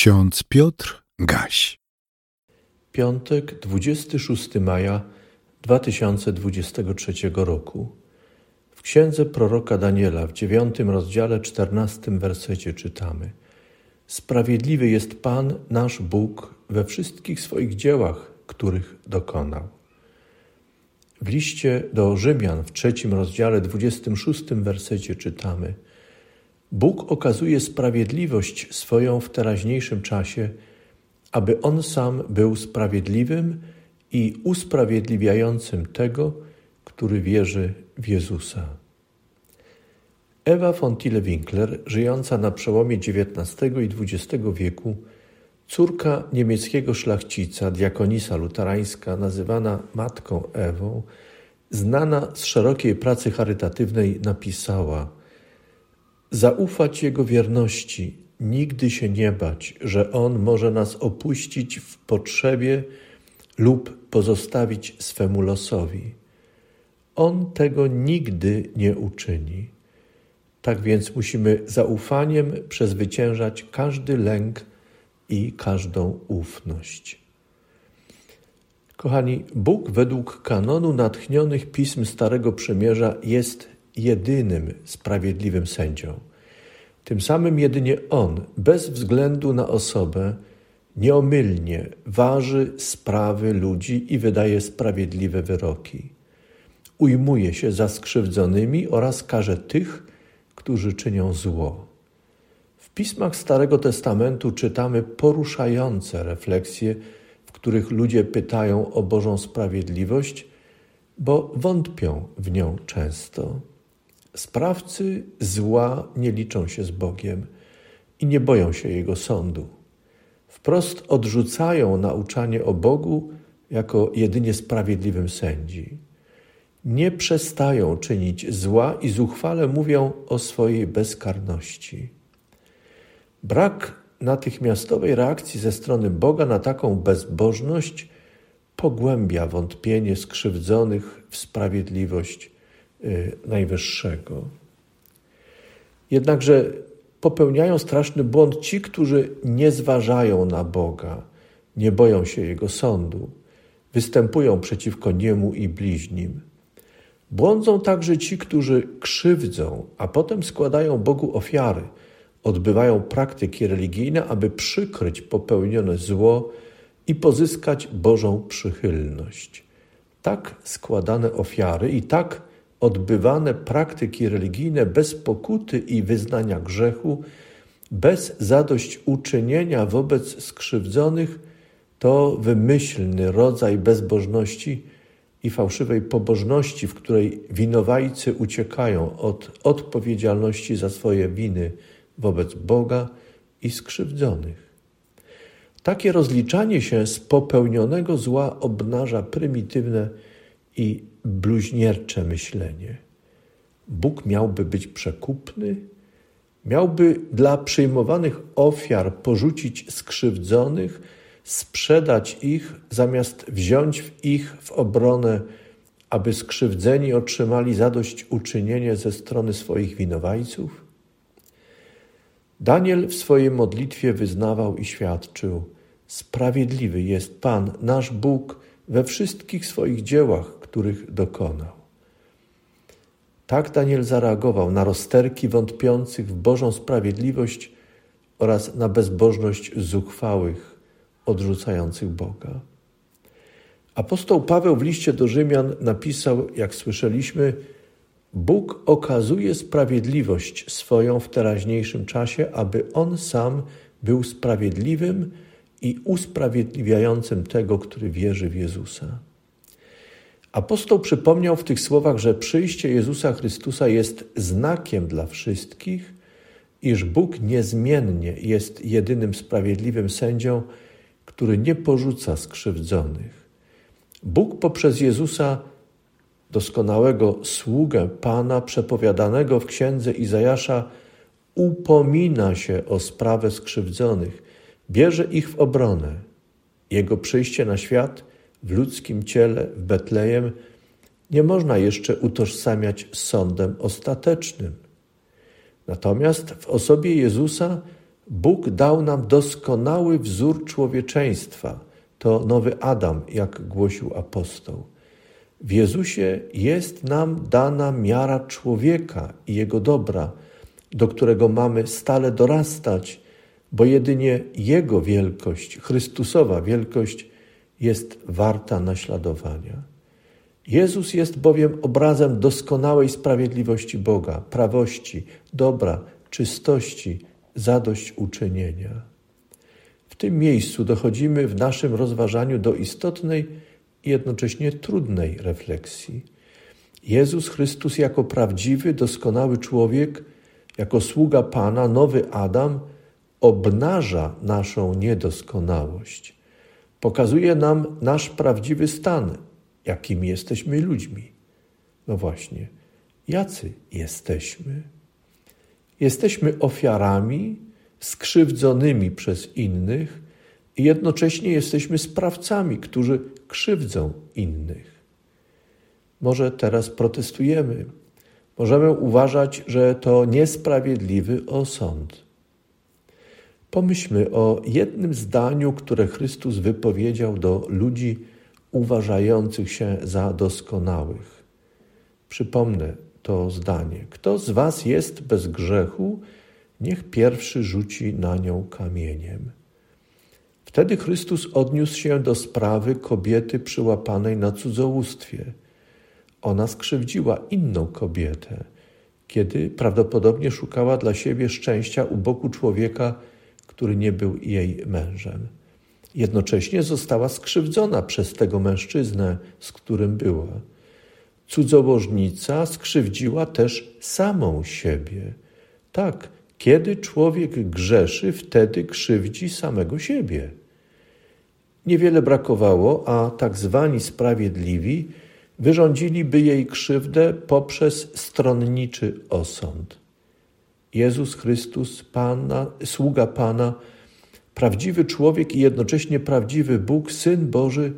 Ksiądz Piotr Gaś. Piątek, 26 maja 2023 roku. W księdze proroka Daniela w dziewiątym rozdziale, czternastym wersecie czytamy: Sprawiedliwy jest Pan, nasz Bóg, we wszystkich swoich dziełach, których dokonał. W liście do Rzymian w trzecim rozdziale, dwudziestym szóstym wersecie czytamy: Bóg okazuje sprawiedliwość swoją w teraźniejszym czasie, aby On sam był sprawiedliwym i usprawiedliwiającym tego, który wierzy w Jezusa. Ewa von Tille-Winkler, żyjąca na przełomie XIX i XX wieku, córka niemieckiego szlachcica, diakonisa luterańska, nazywana matką Ewą, znana z szerokiej pracy charytatywnej, napisała – Zaufać Jego wierności, nigdy się nie bać, że On może nas opuścić w potrzebie lub pozostawić swemu losowi. On tego nigdy nie uczyni. Tak więc musimy zaufaniem przezwyciężać każdy lęk i każdą ufność. Kochani, Bóg według kanonu natchnionych pism Starego Przymierza jest jedynym sprawiedliwym sędzią. Tym samym jedynie On, bez względu na osobę, nieomylnie waży sprawy ludzi i wydaje sprawiedliwe wyroki. Ujmuje się za skrzywdzonymi oraz karze tych, którzy czynią zło. W pismach Starego Testamentu czytamy poruszające refleksje, w których ludzie pytają o Bożą sprawiedliwość, bo wątpią w nią często. Sprawcy zła nie liczą się z Bogiem i nie boją się Jego sądu. Wprost odrzucają nauczanie o Bogu jako jedynie sprawiedliwym sędzi. Nie przestają czynić zła i zuchwale mówią o swojej bezkarności. Brak natychmiastowej reakcji ze strony Boga na taką bezbożność pogłębia wątpienie skrzywdzonych w sprawiedliwość Najwyższego. Jednakże popełniają straszny błąd ci, którzy nie zważają na Boga, nie boją się Jego sądu, występują przeciwko Niemu i bliźnim. Błądzą także ci, którzy krzywdzą, a potem składają Bogu ofiary, odbywają praktyki religijne, aby przykryć popełnione zło i pozyskać Bożą przychylność. Tak składane ofiary i tak odbywane praktyki religijne bez pokuty i wyznania grzechu, bez zadośćuczynienia wobec skrzywdzonych, to wymyślny rodzaj bezbożności i fałszywej pobożności, w której winowajcy uciekają od odpowiedzialności za swoje winy wobec Boga i skrzywdzonych. Takie rozliczanie się z popełnionego zła obnaża prymitywne i bluźniercze myślenie. Bóg miałby być przekupny, miałby dla przyjmowanych ofiar porzucić skrzywdzonych, sprzedać ich, zamiast wziąć w ich w obronę, aby skrzywdzeni otrzymali zadośćuczynienie ze strony swoich winowajców? Daniel w swojej modlitwie wyznawał i świadczył: Sprawiedliwy jest Pan, nasz Bóg, we wszystkich swoich dziełach, których dokonał. Tak Daniel zareagował na rozterki wątpiących w Bożą sprawiedliwość oraz na bezbożność zuchwałych, odrzucających Boga. Apostoł Paweł w liście do Rzymian napisał, jak słyszeliśmy, Bóg okazuje sprawiedliwość swoją w teraźniejszym czasie, aby On sam był sprawiedliwym i usprawiedliwiającym tego, który wierzy w Jezusa. Apostoł przypomniał w tych słowach, że przyjście Jezusa Chrystusa jest znakiem dla wszystkich, iż Bóg niezmiennie jest jedynym sprawiedliwym sędzią, który nie porzuca skrzywdzonych. Bóg poprzez Jezusa, doskonałego sługę Pana, przepowiadanego w księdze Izajasza, upomina się o sprawę skrzywdzonych, bierze ich w obronę. Jego przyjście na świat – w ludzkim ciele w Betlejem nie można jeszcze utożsamiać z sądem ostatecznym. Natomiast w osobie Jezusa Bóg dał nam doskonały wzór człowieczeństwa. To nowy Adam, jak głosił apostoł. W Jezusie jest nam dana miara człowieka i jego dobra, do którego mamy stale dorastać, bo jedynie Jego wielkość, Chrystusowa wielkość, jest warta naśladowania. Jezus jest bowiem obrazem doskonałej sprawiedliwości Boga, prawości, dobra, czystości, zadośćuczynienia. W tym miejscu dochodzimy w naszym rozważaniu do istotnej i jednocześnie trudnej refleksji. Jezus Chrystus jako prawdziwy, doskonały człowiek, jako sługa Pana, nowy Adam, obnaża naszą niedoskonałość. Pokazuje nam nasz prawdziwy stan, jakimi jesteśmy ludźmi. No właśnie, jacy jesteśmy? Jesteśmy ofiarami skrzywdzonymi przez innych i jednocześnie jesteśmy sprawcami, którzy krzywdzą innych. Może teraz protestujemy. Możemy uważać, że to niesprawiedliwy osąd. Pomyślmy o jednym zdaniu, które Chrystus wypowiedział do ludzi uważających się za doskonałych. Przypomnę to zdanie. Kto z Was jest bez grzechu, niech pierwszy rzuci na nią kamieniem. Wtedy Chrystus odniósł się do sprawy kobiety przyłapanej na cudzołóstwie. Ona skrzywdziła inną kobietę, kiedy prawdopodobnie szukała dla siebie szczęścia u boku człowieka, który nie był jej mężem. Jednocześnie została skrzywdzona przez tego mężczyznę, z którym była. Cudzołożnica skrzywdziła też samą siebie. Tak, kiedy człowiek grzeszy, wtedy krzywdzi samego siebie. Niewiele brakowało, a tak zwani sprawiedliwi wyrządziliby jej krzywdę poprzez stronniczy osąd. Jezus Chrystus, Pana, sługa Pana, prawdziwy człowiek i jednocześnie prawdziwy Bóg, Syn Boży,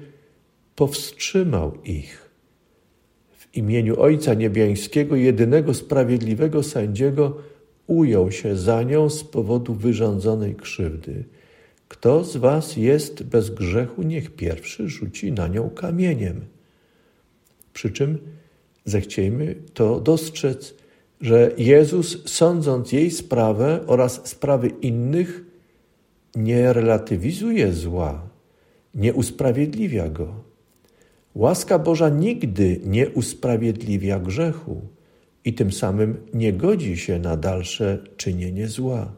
powstrzymał ich. W imieniu Ojca Niebiańskiego, jedynego sprawiedliwego sędziego, ujął się za nią z powodu wyrządzonej krzywdy. Kto z was jest bez grzechu, niech pierwszy rzuci na nią kamieniem. Przy czym zechciejmy to dostrzec, że Jezus, sądząc jej sprawę oraz sprawy innych, nie relatywizuje zła, nie usprawiedliwia go. Łaska Boża nigdy nie usprawiedliwia grzechu i tym samym nie godzi się na dalsze czynienie zła.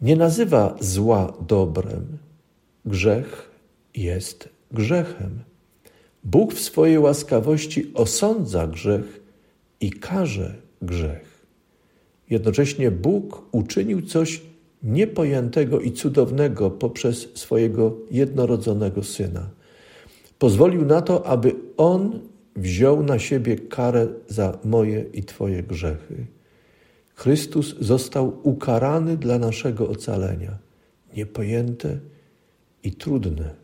Nie nazywa zła dobrem. Grzech jest grzechem. Bóg w swojej łaskawości osądza grzech i karze grzech. Jednocześnie Bóg uczynił coś niepojętego i cudownego poprzez swojego jednorodzonego syna. Pozwolił na to, aby on wziął na siebie karę za moje i Twoje grzechy. Chrystus został ukarany dla naszego ocalenia. Niepojęte i trudne.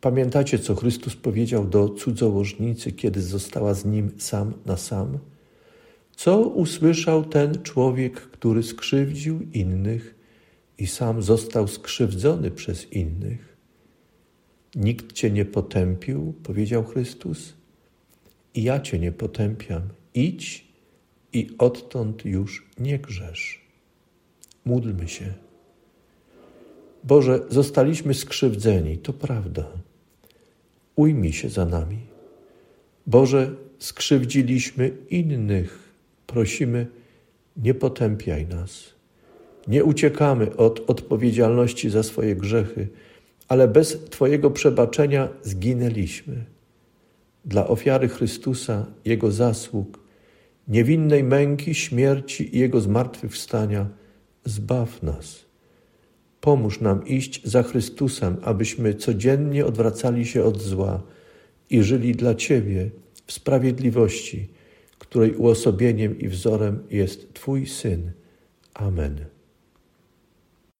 Pamiętacie, co Chrystus powiedział do cudzołożnicy, kiedy została z nim sam na sam? Co usłyszał ten człowiek, który skrzywdził innych i sam został skrzywdzony przez innych? Nikt cię nie potępił, powiedział Chrystus, i ja cię nie potępiam. Idź i odtąd już nie grzesz. Módlmy się. Boże, zostaliśmy skrzywdzeni, to prawda. Ujmij się za nami. Boże, skrzywdziliśmy innych. Prosimy, nie potępiaj nas. Nie uciekamy od odpowiedzialności za swoje grzechy, ale bez Twojego przebaczenia zginęliśmy. Dla ofiary Chrystusa, Jego zasług, niewinnej męki, śmierci i Jego zmartwychwstania, zbaw nas. Pomóż nam iść za Chrystusem, abyśmy codziennie odwracali się od zła i żyli dla Ciebie w sprawiedliwości, której uosobieniem i wzorem jest Twój Syn. Amen.